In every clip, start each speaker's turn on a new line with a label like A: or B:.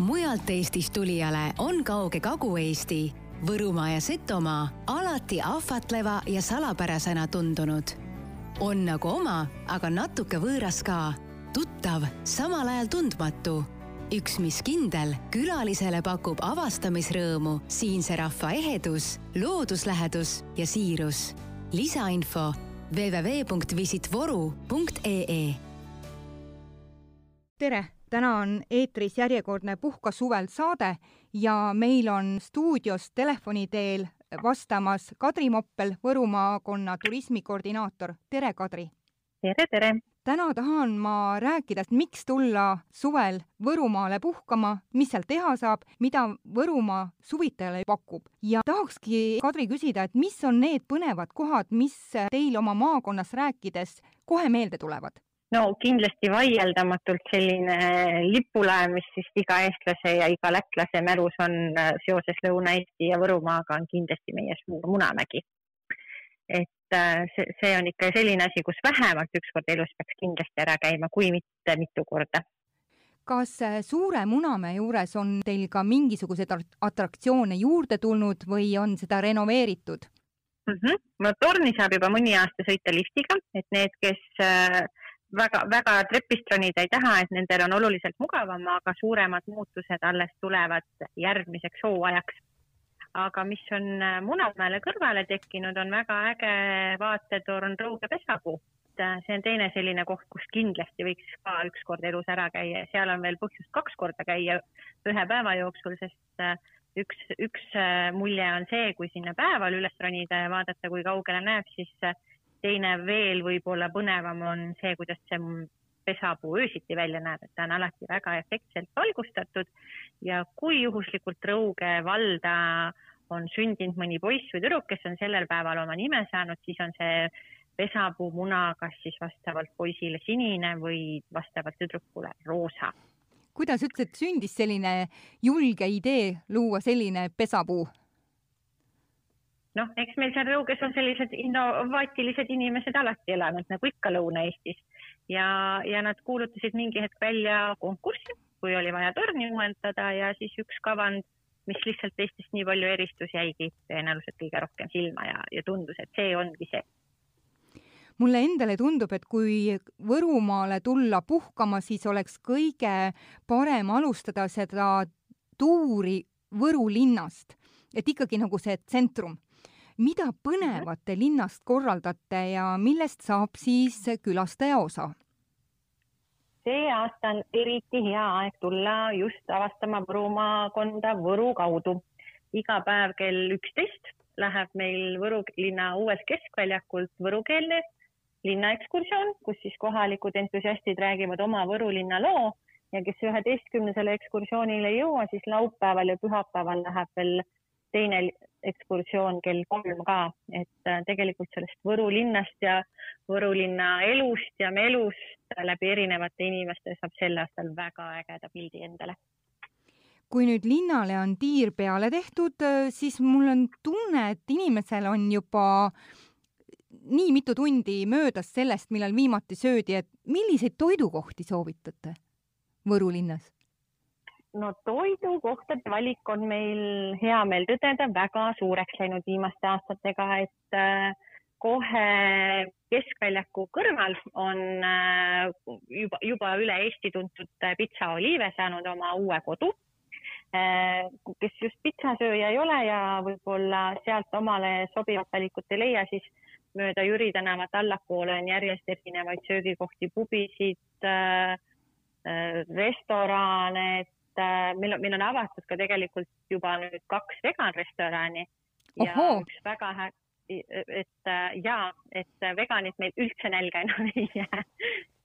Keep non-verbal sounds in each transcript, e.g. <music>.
A: mujalt Eestist tulijale on kauge Kagu-Eesti, Võrumaa ja Setomaa alati ahvatleva ja salapärasena tundunud. on nagu oma, aga natuke võõras ka. tuttav, samal ajal tundmatu. üks, mis kindel, külalisele pakub avastamisrõõmu siinse rahva ehedus, looduslähedus ja siirus. lisainfo www.visitvoru.ee
B: tere, täna on eetris järjekordne Puhka suvel saade ja meil on stuudios telefoni teel vastamas Kadri Moppel, Võru maakonna turismikoordinaator. tere, Kadri!
C: tere, tere!
B: täna tahan ma rääkida, et miks tulla suvel Võrumaale puhkama, mis seal teha saab, mida Võrumaa suvitajale pakub ja tahakski, Kadri, küsida, et mis on need põnevad kohad, mis teil oma maakonnas rääkides kohe meelde tulevad?
C: No kindlasti vaieldamatult selline lipulaev, mis siis iga eestlase ja iga lätlase mälus on äh, seoses Lõuna-Eesti ja Võrumaaga, on kindlasti meie suur Munamägi. et äh, see, see on ikka selline asi, kus vähemalt üks kord elus peaks kindlasti ära käima, kui mitte mitu korda.
B: kas äh, Suure Munamäe juures on teil ka mingisuguseid atraktsioone juurde tulnud või on seda renoveeritud?
C: Mm -hmm. no torni saab juba mõni aasta sõita liftiga, et need, kes äh, väga, väga trepist ronida ei taha, et nendel on oluliselt mugavam, aga suuremad muutused alles tulevad järgmiseks hooajaks. aga mis on äh, Munamäele kõrvale tekkinud, on väga äge vaatetorn Rõuge pesapuu. Äh, see on teine selline koht, kus kindlasti võiks ka ükskord elus ära käia ja seal on veel põhjust kaks korda käia ühe päeva jooksul, sest äh, üks, üks mulje on see, kui sinna päeval üles ronida ja vaadata, kui kaugele näeb, siis teine veel võib-olla põnevam on see, kuidas see pesapuu öösiti välja näeb, et ta on alati väga efektselt valgustatud ja kui juhuslikult Rõuge valda on sündinud mõni poiss või tüdruk, kes on sellel päeval oma nime saanud, siis on see pesapuu muna kas siis vastavalt poisile sinine või vastavalt tüdrukule roosa.
B: kuidas üldse sündis selline julge idee luua selline pesapuu?
C: Noh, eks meil seal Rõuges on sellised innovaatilised inimesed alati elanud nagu ikka Lõuna-Eestis. Ja, ja nad kuulutasid mingi hetk välja konkurssi, kui oli vaja torni uuendada ja siis üks kavand, mis lihtsalt teistest nii palju eristus, jäigi tõenäoliselt kõige rohkem silma ja, ja tundus, et see ongi see.
B: Mulle endale tundub, et kui Võrumaale tulla puhkama, siis oleks kõige parem alustada seda tuuri Võru linnast, et ikkagi nagu see tsentrum mida põnevat te linnast korraldate ja millest saab siis külastaja osa?
C: see aasta on eriti hea aeg tulla just avastama Võru maakonda Võru kaudu. iga päev kell üksteist läheb meil Võru linna uuelt keskväljakult võrukeelne linnaekskursioon, kus siis kohalikud entusiastid räägivad oma Võru linna loo ja kes üheteistkümnesele ekskursioonile ei jõua, siis laupäeval ja pühapäeval läheb veel teine ekskursioon kell kolm ka, et äh, tegelikult sellest Võru linnast ja Võru linna elust ja melust läbi erinevate inimeste saab sel aastal väga ägeda pildi endale.
B: kui nüüd linnale on tiir peale tehtud, äh, siis mul on tunne, et inimesel on juba nii mitu tundi möödas sellest, millal viimati söödi, et milliseid toidukohti soovitate Võru linnas?
C: No toidukohtade valik on meil hea meel tõdeda väga suureks läinud viimaste aastatega, et äh, kohe keskväljaku kõrval on äh, juba, juba üle Eesti tuntud Pitsa Oliive saanud oma uue kodu. Äh, kes just pitsasööja ei ole ja võib-olla sealt omale sobivat valikut ei leia, siis mööda Jüri tänavat allapoole on järjest erinevaid söögikohti, pubisid, restorane, et äh, meil on, meil on avatud ka tegelikult juba nüüd kaks veganrestorani ja Oho. üks väga hea, et äh, ja, et veganid meil üldse nälga enam ei jää.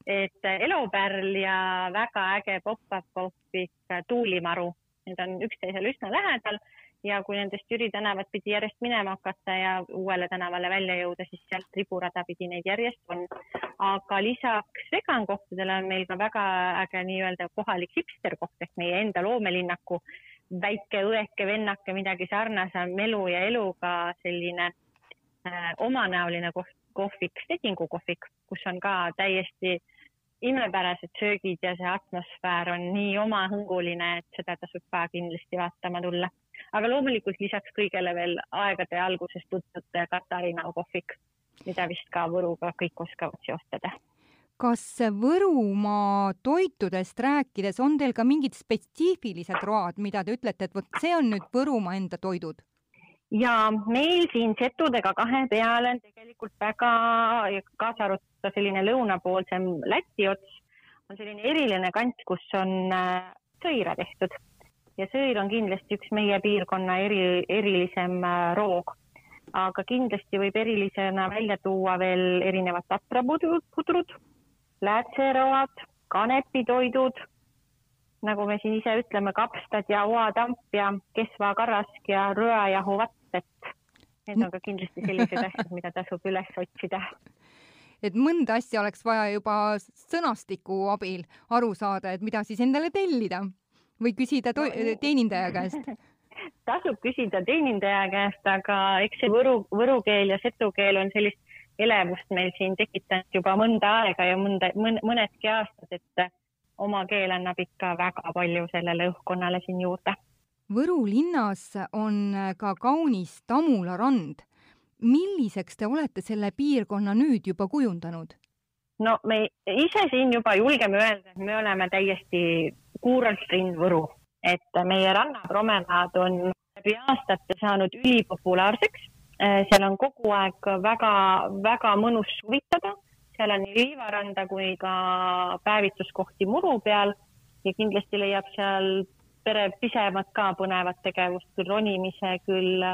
C: et äh, Elupärl ja väga äge pop-up kohvik Tuulimaru, need on üksteisele üsna lähedal ja kui nendest Jüri tänavat pidi järjest minema hakata ja uuele tänavale välja jõuda, siis sealt riburada pidi neid järjest on. aga lisaks vegankohtadele on meil ka väga äge nii-öelda kohalik hipsterkoht ehk meie enda loomelinnaku väike õeke, vennake, midagi sarnase melu ja eluga selline äh, omanäoline koht, kohvik, Stedingu kohvik, kus on ka täiesti imepärased söögid ja see atmosfäär on nii omahõnguline, et seda tasub ka kindlasti vaatama tulla. Aga loomulikult lisaks kõigele veel aegade algusest tuntud Katariina kohvik, mida vist ka Võruga kõik oskavad seostada
B: kas Võrumaa toitudest rääkides on teil ka mingid spetsiifilised road, mida te ütlete, et vot see on nüüd Võrumaa enda toidud?
C: ja meil siin setudega kahe peale on tegelikult väga, kaasa arvatud selline lõunapoolsem Läti ots, on selline eriline kant, kus on äh, sõira tehtud ja sõir on kindlasti üks meie piirkonna eri, erilisem äh, roog. aga kindlasti võib erilisena välja tuua veel erinevad taprapudrud, läätseroad, kanepitoidud, nagu me siin ise ütleme, kapstad ja oatamp ja kesvakarrask ja röajahuvatt, et need on ka kindlasti sellised <laughs> asjad, mida tasub üles otsida.
B: et mõnda asja oleks vaja juba sõnastiku abil aru saada, et mida siis endale tellida või küsida no, teenindaja käest <laughs>
C: tasub küsida teenindaja käest, aga eks see võru, võru keel ja setu keel on sellist elevust meil siin tekitanud juba mõnda aega ja mõnda, mõnedki aastad, et oma keel annab ikka väga palju sellele õhkkonnale siin juurde.
B: Võru linnas on ka kaunis Tamula rand. milliseks te olete selle piirkonna nüüd juba kujundanud?
C: no me ise siin juba julgeme öelda, et me oleme täiesti kuuralt rind Võru, et meie rannapromenaad on läbi aastate saanud ülipopulaarseks. Äh, seal on kogu aeg väga-väga mõnus suvitada, seal on nii liivaranda kui ka päevituskohti muru peal ja kindlasti leiab seal pere pisemat ka põnevat tegevust, küll ronimise, küll,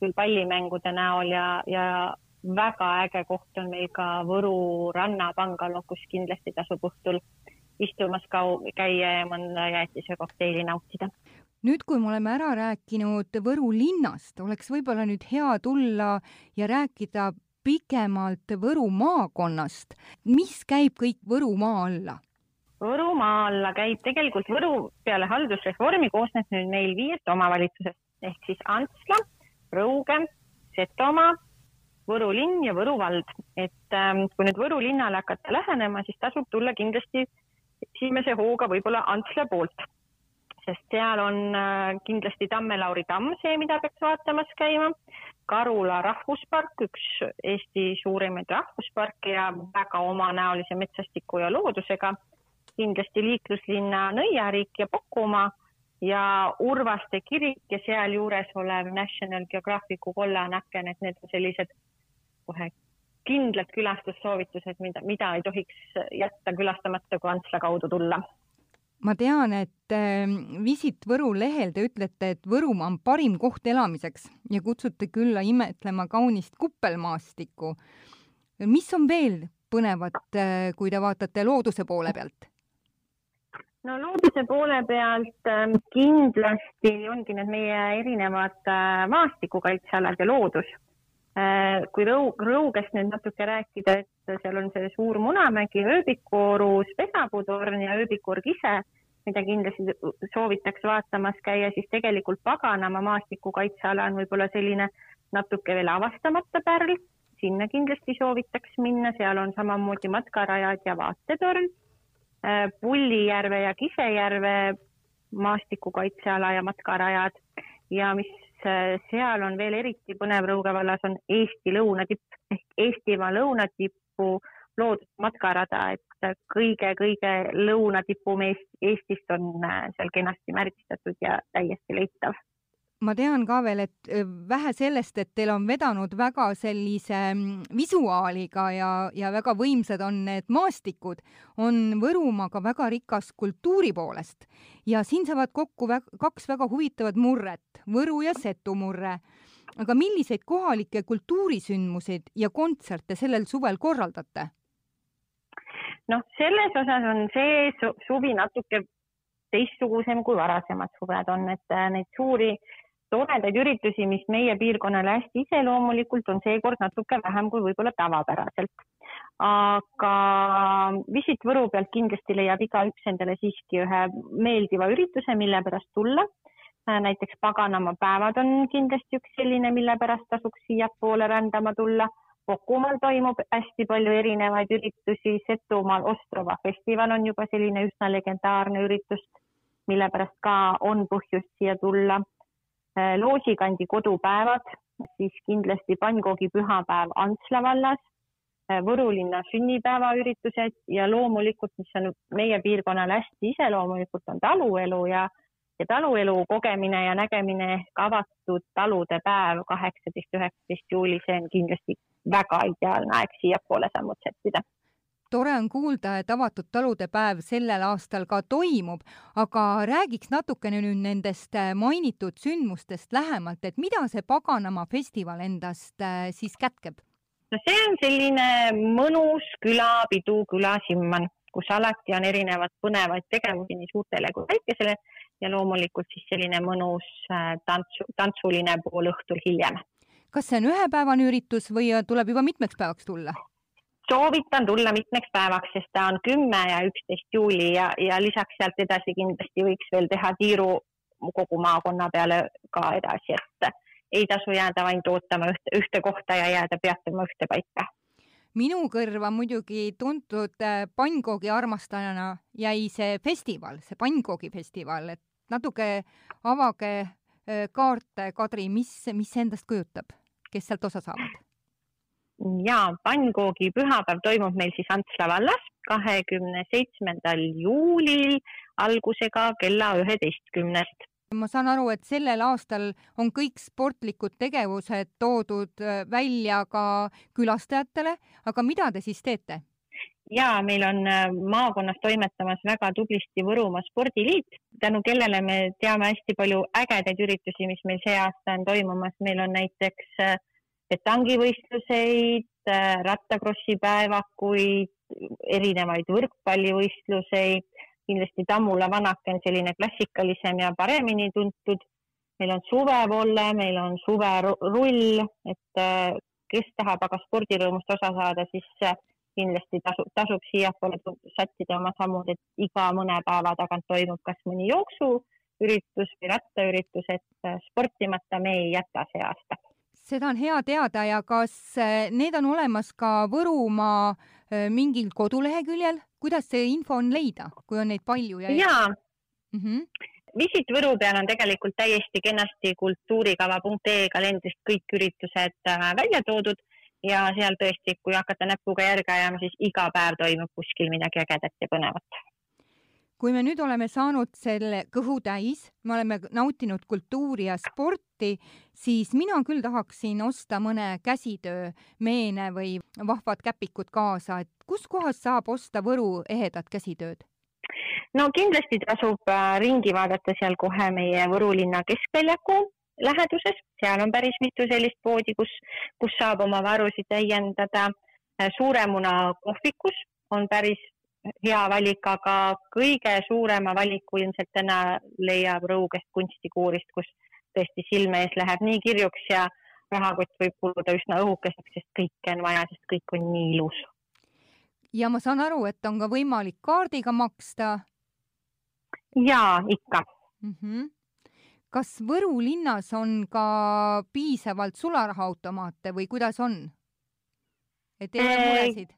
C: küll pallimängude näol ja, ja väga äge koht on meil ka Võru rannabangalo, kus kindlasti tasub õhtul istumas käia ja mõnda jäätise kokteili nautida
B: nüüd, kui me oleme ära rääkinud Võru linnast, oleks võib-olla nüüd hea tulla ja rääkida pikemalt Võru maakonnast. mis käib kõik Võrumaa alla?
C: Võrumaa alla käib tegelikult Võru peale haldusreformi koosneb nüüd meil viiest omavalitsusest ehk siis Antsla, Rõuge, Setomaa, Võru linn ja Võru vald. et ähm, kui nüüd Võru linnale hakata lähenema, siis tasub tulla kindlasti esimese hooga võib-olla Antsla poolt sest seal on äh, kindlasti Tamme-Lauri tamm see, mida peaks vaatamas käima. Karula rahvuspark, üks Eesti suurimaid rahvusparke ja väga omanäolise metsastiku ja loodusega. kindlasti liikluslinna Nõiariik ja Pokumaa ja Urvaste kirik ja sealjuures olev National Geographicu kollane aken, et need on sellised kohe kindlad külastussoovitused, mida, mida ei tohiks jätta külastamata, kui Antsla kaudu tulla
B: ma tean, et ähm, Visit Võru lehel te ütlete, et Võrumaa on parim koht elamiseks ja kutsute külla imetlema kaunist kuppelmaastikku. mis on veel põnevat, äh, kui te vaatate looduse poole pealt?
C: no looduse poole pealt ähm, kindlasti ongi need meie erinevad äh, maastikukaitsealad ja loodus. Äh, kui Rõu, Rõugest nüüd natuke rääkida, et seal on see suur Munamägi, ööbikuorus Pesapuutorn ja ööbikuorg ise, mida kindlasti soovitaks vaatamas käia, siis tegelikult Paganama maastikukaitseala on võib-olla selline natuke veel avastamata pärl, sinna kindlasti soovitaks minna, seal on samamoodi matkarajad ja vaatetorn. Äh, Pullijärve ja Kisejärve maastikukaitseala ja matkarajad ja mis seal on veel eriti põnev Rõuge vallas, on Eesti lõunatipp ehk Eestimaa lõunatipp tipu loodud matkarada, et kõige-kõige lõunatipum Eestist on äh, seal kenasti märgistatud ja täiesti leitav
B: ma tean ka veel, et äh, vähe sellest, et teil on vedanud väga sellise mm, visuaaliga ja, ja väga võimsad on need maastikud, on Võrumaa ka väga rikas kultuuri poolest ja siin saavad kokku väga, kaks väga huvitavat murret, Võru ja Setu murre aga milliseid kohalikke kultuurisündmuseid ja kontserte sellel suvel korraldate?
C: noh, selles osas on see suvi natuke teistsugusem kui varasemad suved on, et äh, neid suuri toredaid üritusi, mis meie piirkonnale hästi iseloomulikult on seekord natuke vähem kui võib-olla tavapäraselt. aga Visit Võru pealt kindlasti leiab igaüks endale siiski ühe meeldiva ürituse, mille pärast tulla näiteks paganama päevad on kindlasti üks selline, mille pärast tasuks siiapoole rändama tulla. Kukumaal toimub hästi palju erinevaid üritusi, Setumaal Ostrova festival on juba selline üsna legendaarne üritus, mille pärast ka on põhjust siia tulla. Loosikandi kodupäevad, siis kindlasti pannkoogi pühapäev Antsla vallas, Võru linna sünnipäevaüritused ja loomulikult, mis on meie piirkonnale hästi iseloomulikult, on taluelu ja ja taluelu kogemine ja nägemine ehk avatud talude päev kaheksateist, üheksateist juuli, see on kindlasti väga ideaalne aeg siiapoole sammud sättida
B: tore on kuulda, et avatud talude päev sellel aastal ka toimub, aga räägiks natukene nüüd nendest äh, mainitud sündmustest lähemalt, et mida see Paganama festival endast äh, siis kätkeb?
C: no see on selline mõnus külapidu, külasimman, kus alati on erinevad põnevaid tegevusi nii suurtele kui väikesele ja loomulikult siis selline mõnus äh, tantsu, tantsuline pool õhtul hiljem.
B: kas see on ühepäevane üritus või tuleb juba mitmeks päevaks tulla?
C: Soovitan tulla mitmeks päevaks, sest ta on kümme ja üksteist juuli ja, ja lisaks sealt edasi kindlasti võiks veel teha tiiru kogu maakonna peale ka edasi, et ei tasu jääda ainult ootama ühte, ühte kohta ja jääda peatuma ühte paika
B: minu kõrva muidugi tuntud äh, pannkoogi armastajana jäi see festival, see pannkoogi festival, et natuke avage kaarte, Kadri, mis, mis endast kujutab, kes sealt osa saavad?
C: Ja pannkoogi pühapäev toimub meil siis Antsla vallas kahekümne seitsmendal juulil algusega kella üheteistkümnest
B: ma saan aru, et sellel aastal on kõik sportlikud tegevused toodud välja ka külastajatele, aga mida te siis teete?
C: ja meil on äh, maakonnas toimetamas väga tublisti Võrumaa spordiliit, tänu kellele me teame hästi palju ägedaid üritusi, mis meil see aasta on toimumas. meil on näiteks äh, petangivõistluseid, äh, rattakrossi päevakuid, erinevaid võrkpallivõistluseid, kindlasti Tammula vanake on selline klassikalisem ja paremini tuntud. meil on suvevolle, meil on suverull, et kes tahab aga spordirõõmust osa saada, siis kindlasti tasu, tasub siiapoole sättida oma sammud, et iga mõne päeva tagant toimub kas mõni jooksuüritus või rattaüritus, et äh, sportimata me ei jäta see aasta.
B: Seda on hea teada ja kas äh, need on olemas ka Võrumaa äh, mingil koduleheküljel, kuidas see info on leida, kui on neid palju
C: ja? jaa mm -hmm. Visit Võru peal on tegelikult täiesti kenasti kultuurikava.ee kalendrist kõik üritused välja toodud ja seal tõesti, kui hakata näpuga järge ajama, siis iga päev toimub kuskil midagi ägedat ja põnevat.
B: Kui me nüüd oleme saanud selle kõhu täis, me oleme nautinud kultuuri ja sporti, siis mina küll tahaksin osta mõne käsitöö meene või vahvad käpikud kaasa, et kuskohast saab osta Võru ehedat käsitööd?
C: no kindlasti tasub äh, ringi vaadata seal kohe meie Võru linna keskväljaku läheduses, seal on päris mitu sellist poodi, kus, kus saab oma varusid täiendada. Suuremuna kohvikus on päris hea valik, aga kõige suurema valiku ilmselt täna leiab Rõugest kunstikuurist, kus tõesti silme ees läheb nii kirjuks ja rahakott võib kuluda üsna õhukeseks, sest kõike on vaja, sest kõik on nii ilus.
B: ja ma saan aru, et on ka võimalik kaardiga maksta?
C: jaa, ikka
B: mm. -hmm kas Võru linnas on ka piisavalt sularahaautomaate või kuidas on? et ei ole muresid?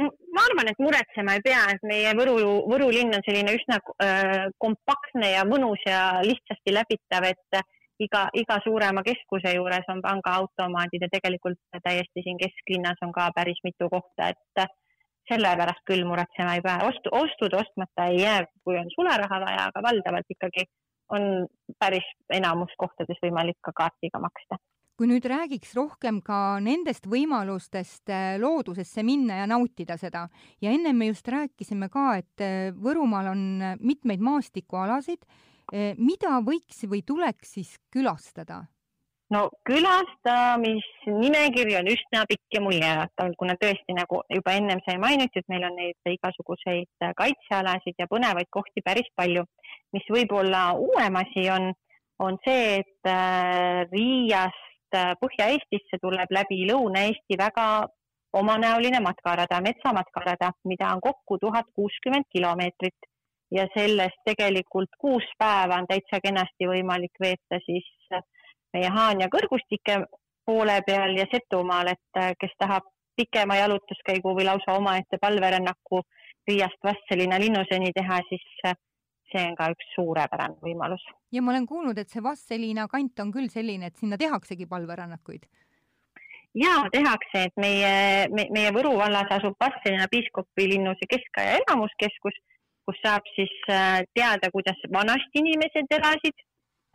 C: Ma arvan, et muretsema ei pea, et meie Võru, Võru linn on selline üsna äh, kompaktne ja mõnus ja lihtsasti läbitav, et iga, iga suurema keskuse juures on pangaautomaadid ja tegelikult täiesti siin kesklinnas on ka päris mitu kohta, et sellepärast küll muretsema ei pea. ostu, ostud ostmata ei jää, kui on sularaha vaja, aga valdavalt ikkagi on päris enamus kohtades võimalik ka kaardiga maksta.
B: Kui nüüd räägiks rohkem ka nendest võimalustest äh, loodusesse minna ja nautida seda ja ennem me just rääkisime ka, et äh, Võrumaal on äh, mitmeid maastikualasid, mida võiks või tuleks siis külastada?
C: no külastamisnimekiri on üsna pikk ja muljeääratav, kuna tõesti, nagu juba ennem sai mainitud, meil on neid igasuguseid kaitsealasid ja põnevaid kohti päris palju. mis võib-olla uuem asi on, on see, et Riiast äh, Põhja-Eestisse tuleb läbi Lõuna-Eesti väga omanäoline matkarada, metsamatkarada, mida on kokku tuhat kuuskümmend kilomeetrit. Ja sellest tegelikult kuus päeva on täitsa kenasti võimalik veeta siis meie Haanja kõrgustike poole peal ja Setumaal, et kes tahab pikema jalutuskäigu või lausa omaette palverännaku Riiast Vastseliina linnuseni teha, siis see on ka üks suurepärane võimalus.
B: ja ma olen kuulnud, et see Vastseliina kant on küll selline, et sinna tehaksegi palverännakuid.
C: ja tehakse, et meie me,, meie Võru vallas asub Vastseliina piiskopi linnuse keskaja elamuskeskus, kus saab siis äh, teada, kuidas vanasti inimesed elasid,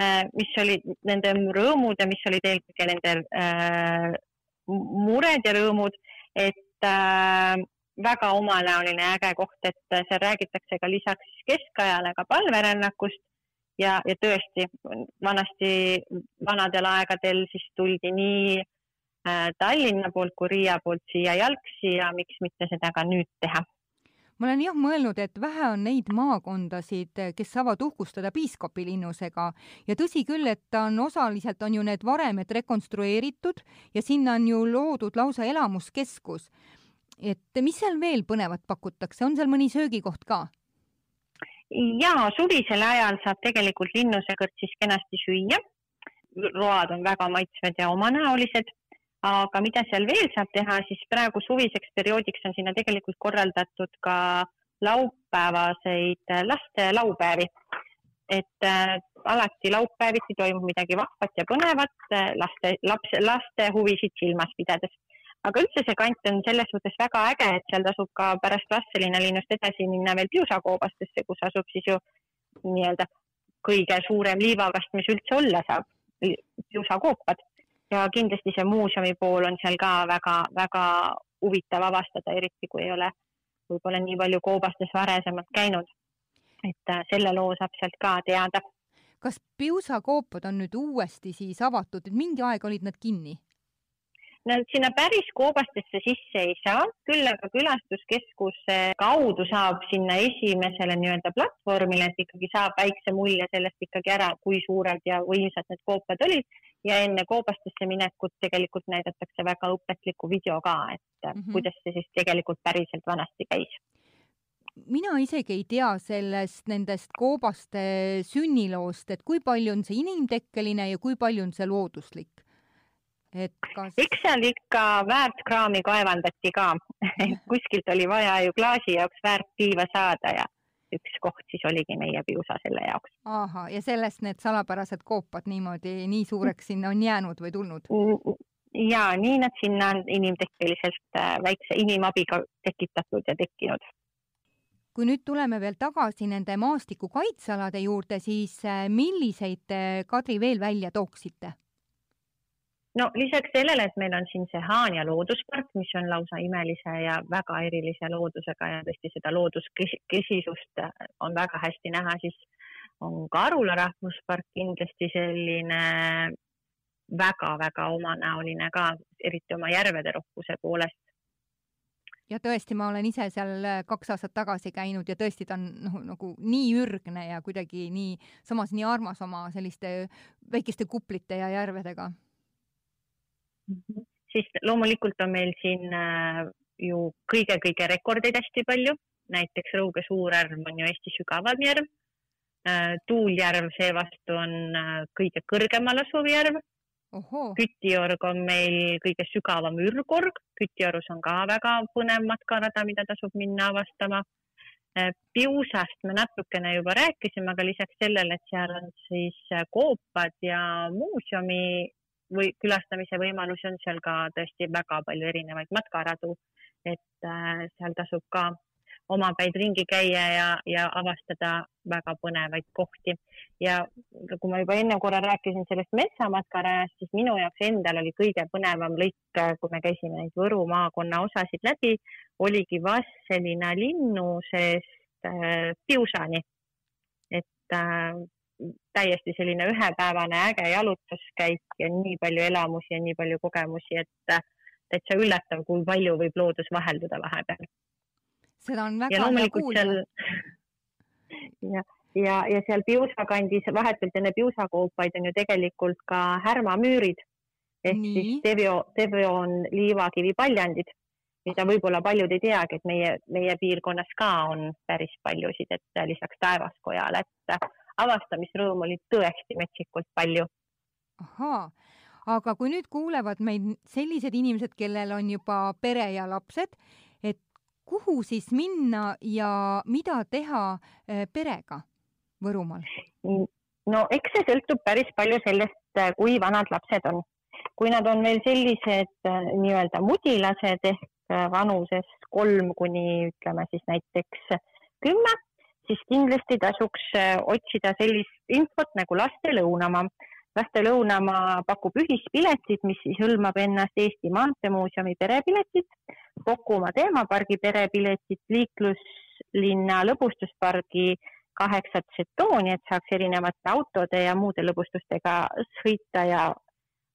C: äh, mis olid nende rõõmud ja mis olid eelkõige nende äh, mured ja rõõmud, et väga omanäoline ja äge koht, et seal räägitakse ka lisaks keskajale ka palverännakust ja, ja tõesti vanasti, vanadel aegadel siis tuldi nii äh, Tallinna poolt kui Riia poolt siia jalgsi ja miks mitte seda ka nüüd teha.
B: Ma olen jah mõelnud, et vähe on neid maakondasid, kes saavad uhkustada piiskopilinnusega ja tõsi küll, et on osaliselt on ju need varemed rekonstrueeritud ja sinna on ju loodud lausa elamuskeskus et mis seal veel põnevat pakutakse, on seal mõni söögikoht ka?
C: ja suvisel ajal saab tegelikult linnuse kõrtsis kenasti süüa. road on väga maitsvad ja omanäolised, aga mida seal veel saab teha, siis praegu suviseks perioodiks on sinna tegelikult korraldatud ka laupäevaseid laste laupäevi. et äh, alati laupäeviti toimub midagi vahvat ja põnevat äh, laste, lapse, laste huvisid silmas pidades aga üldse see kant on selles mõttes väga äge, et seal tasub ka pärast Vastseliina linnust edasi minna veel Piusakoobastesse, kus asub siis ju nii-öelda kõige suurem liivakast, mis üldse olla saab, Piusakoopad. ja kindlasti see muuseumi pool on seal ka väga-väga huvitav avastada, eriti kui ei ole võib-olla nii palju koobastes varasemalt käinud. et äh, selle loo saab sealt ka teada.
B: kas piusakoopad on nüüd uuesti siis avatud, mingi aeg olid nad kinni?
C: Nad sinna päris koobastesse sisse ei saa, küll aga külastuskeskuse kaudu saab sinna esimesele nii-öelda platvormile, et ikkagi saab väikse mulje sellest ikkagi ära, kui suured ja võimsad need koopad olid. Ja enne koobastesse minekut tegelikult näidatakse väga õpetlikku video ka, et mm -hmm. kuidas see siis tegelikult päriselt vanasti käis.
B: Mina isegi ei tea sellest, nendest koobaste sünniloost, et kui palju on see inimtekkeline ja kui palju on see looduslik
C: et kas? eks seal ikka väärtkraami kaevandati ka <laughs> kuskilt oli vaja ju klaasi jaoks väärtpiiva saada ja üks koht siis oligi meie piusa selle jaoks.
B: ahah, ja sellest need salapärased koopad niimoodi nii suureks sinna on jäänud või tulnud?
C: ja nii nad sinna on inimtekkeliselt äh, väikse inimabiga tekitatud ja tekkinud
B: kui nüüd tuleme veel tagasi nende maastikukaitsealade juurde, siis äh, milliseid Kadri veel välja tooksite?
C: No lisaks sellele, et meil on siin see Haanja looduspark, mis on lausa imelise ja väga erilise loodusega ja tõesti seda looduskesisust on väga hästi näha, siis on Karula rahvuspark kindlasti selline väga-väga omanäoline ka, eriti oma järvede rohkuse poolest.
B: ja tõesti, ma olen ise seal kaks aastat tagasi käinud ja tõesti, ta on noh, nagu nii ürgne ja kuidagi nii, samas nii armas oma selliste väikeste kuplite ja järvedega.
C: Siis loomulikult on meil siin äh, ju kõige-kõige rekordeid hästi palju, näiteks Rõuge Suurärv on ju Eesti sügavam järv. Äh, Tuuljärv seevastu on äh, kõige kõrgemal asuv järv. Kütiorg on meil kõige sügavam ürgorg, Kütiorus on ka väga põnev matkarada, mida tasub minna avastama. Piusast me natukene juba rääkisime, aga lisaks sellele, et seal on siis koopad ja muuseumi või külastamise võimalusi on seal ka tõesti väga palju erinevaid matkaradu, et äh, seal tasub ka omapäid ringi käia ja, ja avastada väga põnevaid kohti. ja kui ma juba enne korra rääkisin sellest metsamatkarajast, siis minu jaoks endal oli kõige põnevam lõik, kui me käisime neid Võru maakonna osasid läbi, oligi Vastseliina linnusest äh, Piusani. et äh, täiesti selline ühepäevane äge jalutuskäik ja nii palju elamusi ja nii palju kogemusi, et äh, täitsa üllatav, kui palju võib loodus vahelduda vahepeal.
B: seda on väga hea kuulda.
C: ja, ja, ja seal Piusa kandis vahetult enne piusakoopaid on ju tegelikult ka härmamüürid ehk nii. siis Tevio, Tevio on liivakivipaljandid, mida võib-olla paljud ei teagi, et meie, meie piirkonnas ka on päris paljusid, et lisaks taevaskojale, et avastamisrõõmu oli tõesti metsikult palju.
B: ahaa, aga kui nüüd kuulevad meid sellised inimesed, kellel on juba pere ja lapsed, et kuhu siis minna ja mida teha eh, perega Võrumaal?
C: no eks see sõltub päris palju sellest, eh, kui vanad lapsed on. kui nad on veel sellised eh, nii-öelda mudilased ehk vanuses kolm kuni ütleme siis näiteks kümme, siis kindlasti tasuks otsida sellist infot nagu laste lõunamaa laste lõunamaa pakub ühispiletid, mis siis hõlmab ennast Eesti Maanteemuuseumi perepiletid, Kokumaa teemapargi perepiletid, liikluslinna lõbustuspargi kaheksat žetooni, et saaks erinevate autode ja muude lõbustustega sõita ja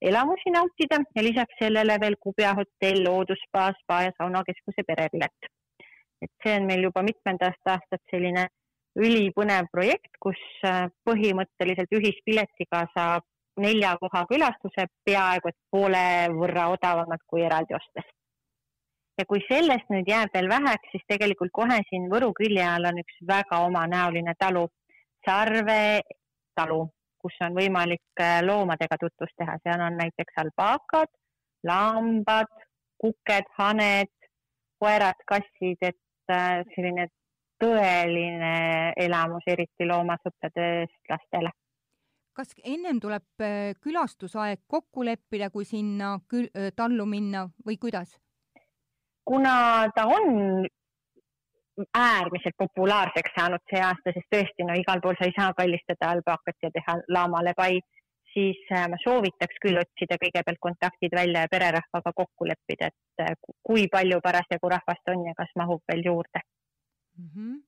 C: elamusi nautida ja lisaks sellele veel Kubja hotell, loodusspa, spa ja saunakeskuse perepilet. et see on meil juba mitmendast aastat selline ülipõnev projekt, kus äh, põhimõtteliselt ühispiletiga saab nelja koha külastuse peaaegu et poole võrra odavamad kui eraldi ostes. ja kui sellest nüüd jääb veel väheks, siis tegelikult kohe siin Võru külje all on üks väga omanäoline talu, Sarve talu, kus on võimalik äh, loomadega tutvust teha, seal on näiteks albaakad, lambad, kuked, haned, koerad, kassid, et äh, selline tõeline elamus, eriti loomasõpradest lastele.
B: kas ennem tuleb äh, külastusaeg kokku leppida, kui sinna kül-, äh, tallu minna või kuidas?
C: kuna ta on äärmiselt populaarseks saanud see aasta, sest tõesti, no igal pool sa ei saa kallistada albaakat ja teha laamale pai, siis äh, ma soovitaks küll otsida kõigepealt kontaktid välja ja pererahvaga kokku leppida, et kui palju parasjagu rahvast on ja kas mahub veel juurde mm. -hmm.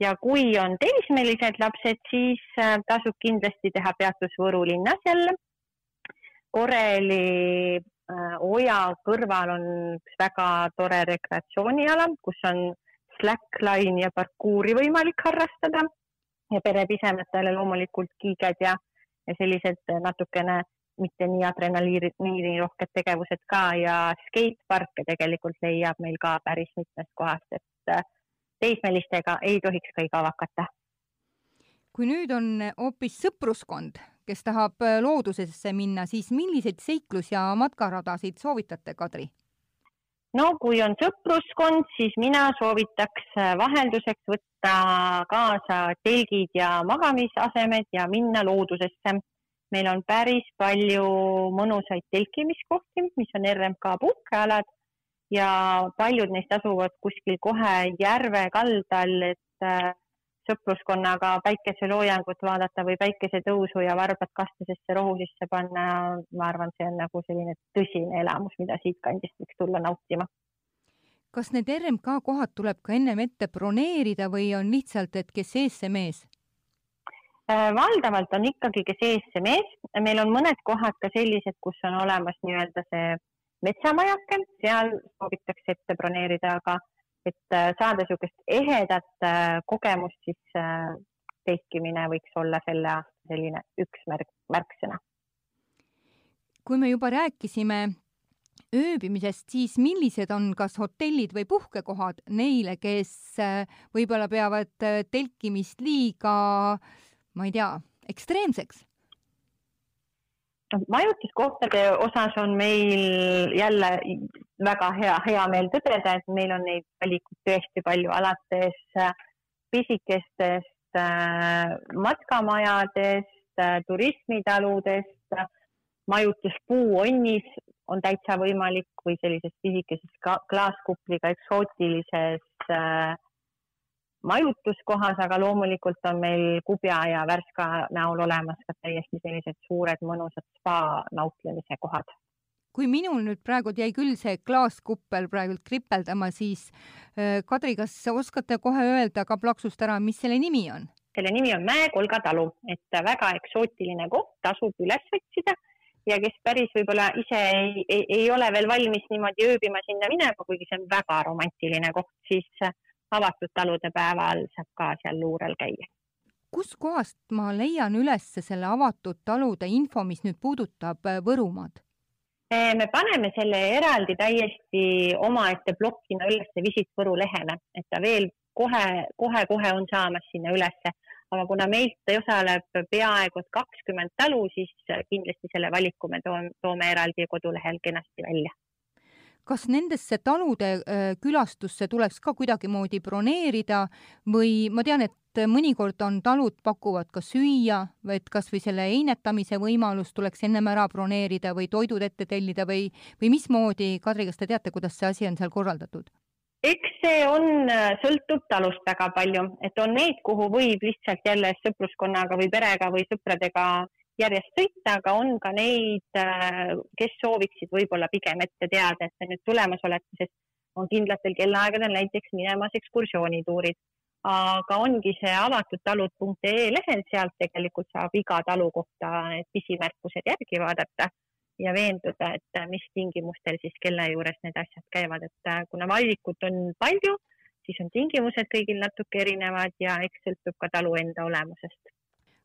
C: ja kui on teismelised lapsed, siis äh, tasub kindlasti teha peatus Võru linnas jälle. Koreli äh, oja kõrval on üks väga tore rekreatsiooniala, kus on slackline ja parkuuri võimalik harrastada ja perepisemetele loomulikult kiiged ja, ja sellised natukene mitte nii adrenaliinirohked tegevused ka ja skateparke tegelikult leiab meil ka päris mitmest kohast, et äh, teismelistega ei tohiks ka igav hakata.
B: kui nüüd on hoopis sõpruskond, kes tahab äh, loodusesse minna, siis milliseid seiklus- ja matkaradasid soovitate, Kadri?
C: no kui on sõpruskond, siis mina soovitaks äh, vahelduseks võtta kaasa telgid ja magamisasemed ja minna loodusesse meil on päris palju mõnusaid telkimiskohti, mis on RMK puhkealad ja paljud neist asuvad kuskil kohe järve kaldal, et äh, sõpruskonnaga päikeseloojangut vaadata või päikesetõusu ja varbad kastusesse rohu sisse panna. ma arvan, see on nagu selline tõsine elamus, mida siitkandist võiks tulla nautima.
B: kas need RMK kohad tuleb ka ennem ette broneerida või on lihtsalt, et kes ees, see mees?
C: Äh, valdavalt on ikkagi, kes ees, see mees. meil on mõned kohad ka sellised, kus on olemas nii-öelda see metsamajake, seal soovitakse ette broneerida, aga et äh, saada niisugust ehedat äh, kogemust, siis telkimine võiks olla selle aasta selline üks märk, märksõna.
B: kui me juba rääkisime ööbimisest, siis millised on kas hotellid või puhkekohad neile, kes võib-olla peavad telkimist liiga äh, ma ei tea, ekstreemseks?
C: Majutuskohtade osas on meil jälle väga hea, hea meel tõdeda, et meil on neid valikuid tõesti palju, alates äh, pisikestest äh, matkamajadest, äh, turismitaludest, majutus Puuonnis on täitsa võimalik või sellises pisikeses klaaskupliga eksootilises äh, majutuskohas, aga loomulikult on meil Kubja ja Värska näol olemas ka täiesti sellised suured mõnusad spa nautlemise kohad.
B: kui minul nüüd praegu jäi küll see klaaskuppel praegult kripeldama, siis äh, Kadri, kas oskate kohe öelda ka plaksust ära, mis selle nimi on?
C: selle nimi on Mäe-Kolga talu, et väga eksootiline koht, tasub üles otsida ja kes päris võib-olla ise ei, ei, ei ole veel valmis niimoodi ööbima sinna minema, kuigi see on väga romantiline koht, siis avatud talude päeval saab ka seal luurel käia.
B: kuskohast ma leian üles selle avatud talude info, mis nüüd puudutab äh, Võrumaad?
C: Äh, me paneme selle eraldi täiesti omaette plokina üles Visit Võru lehele, et ta veel kohe, kohe-kohe on saamas sinna ülesse. aga kuna meilt osaleb peaaegu kakskümmend talu, siis kindlasti selle valiku me toome, toome eraldi kodulehel kenasti välja
B: kas nendesse talude äh, külastusse tuleks ka kuidagimoodi broneerida või ma tean, et mõnikord on talud pakuvad ka süüa, et kas või selle einetamise võimalus tuleks ennem ära broneerida või toidud ette tellida või, või mismoodi, Kadri, kas te teate, kuidas see asi on seal korraldatud?
C: eks see on, äh, sõltub talust väga palju, et on need, kuhu võib lihtsalt jälle sõpruskonnaga või perega või sõpradega järjest sõita, aga on ka neid, äh, kes sooviksid võib-olla pigem ette teada, et te nüüd tulemas olete, sest on kindlatel kellaaegadel näiteks minemas ekskursioonituurid. aga ongi see avatud talud.ee lehel, sealt tegelikult saab iga talu kohta need pisimärkused järgi vaadata ja veenduda, et mis tingimustel siis kelle juures need asjad käivad, et äh, kuna valikut on palju, siis on tingimused kõigil natuke erinevad ja eks sõltub ka talu enda olemusest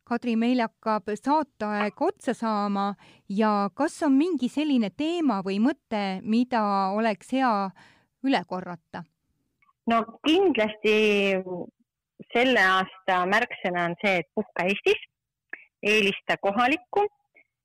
B: Kadri, meil hakkab saateaeg otsa saama ja kas on mingi selline teema või mõte, mida oleks hea üle korrata?
C: no kindlasti selle aasta märksõna on see, et puhka Eestis, eelista kohalikku.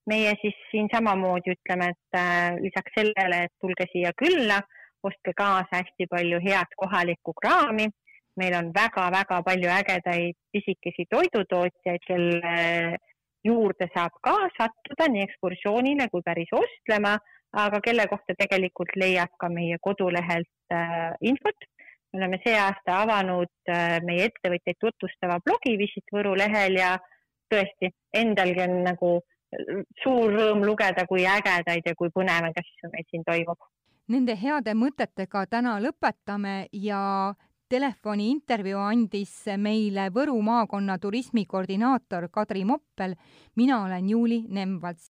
C: meie siis siin samamoodi ütleme, et äh, lisaks sellele, et tulge siia külla, ostke kaasa hästi palju head kohalikku kraami meil on väga-väga palju ägedaid pisikesi toidutootjaid, kelle juurde saab ka sattuda nii ekskursioonile kui päris ostlema, aga kelle kohta tegelikult leiab ka meie kodulehelt äh, infot. me oleme see aasta avanud äh, meie ettevõtteid tutvustava blogi Visit Võru lehel ja tõesti, endalgi on nagu äh, suur rõõm lugeda, kui ägedaid ja kui põnevaid asju meil siin toimub.
B: Nende heade mõtetega täna lõpetame ja telefoni intervjuu andis meile Võru maakonna turismikoordinaator Kadri Moppel. mina olen Juuli Nemvalts.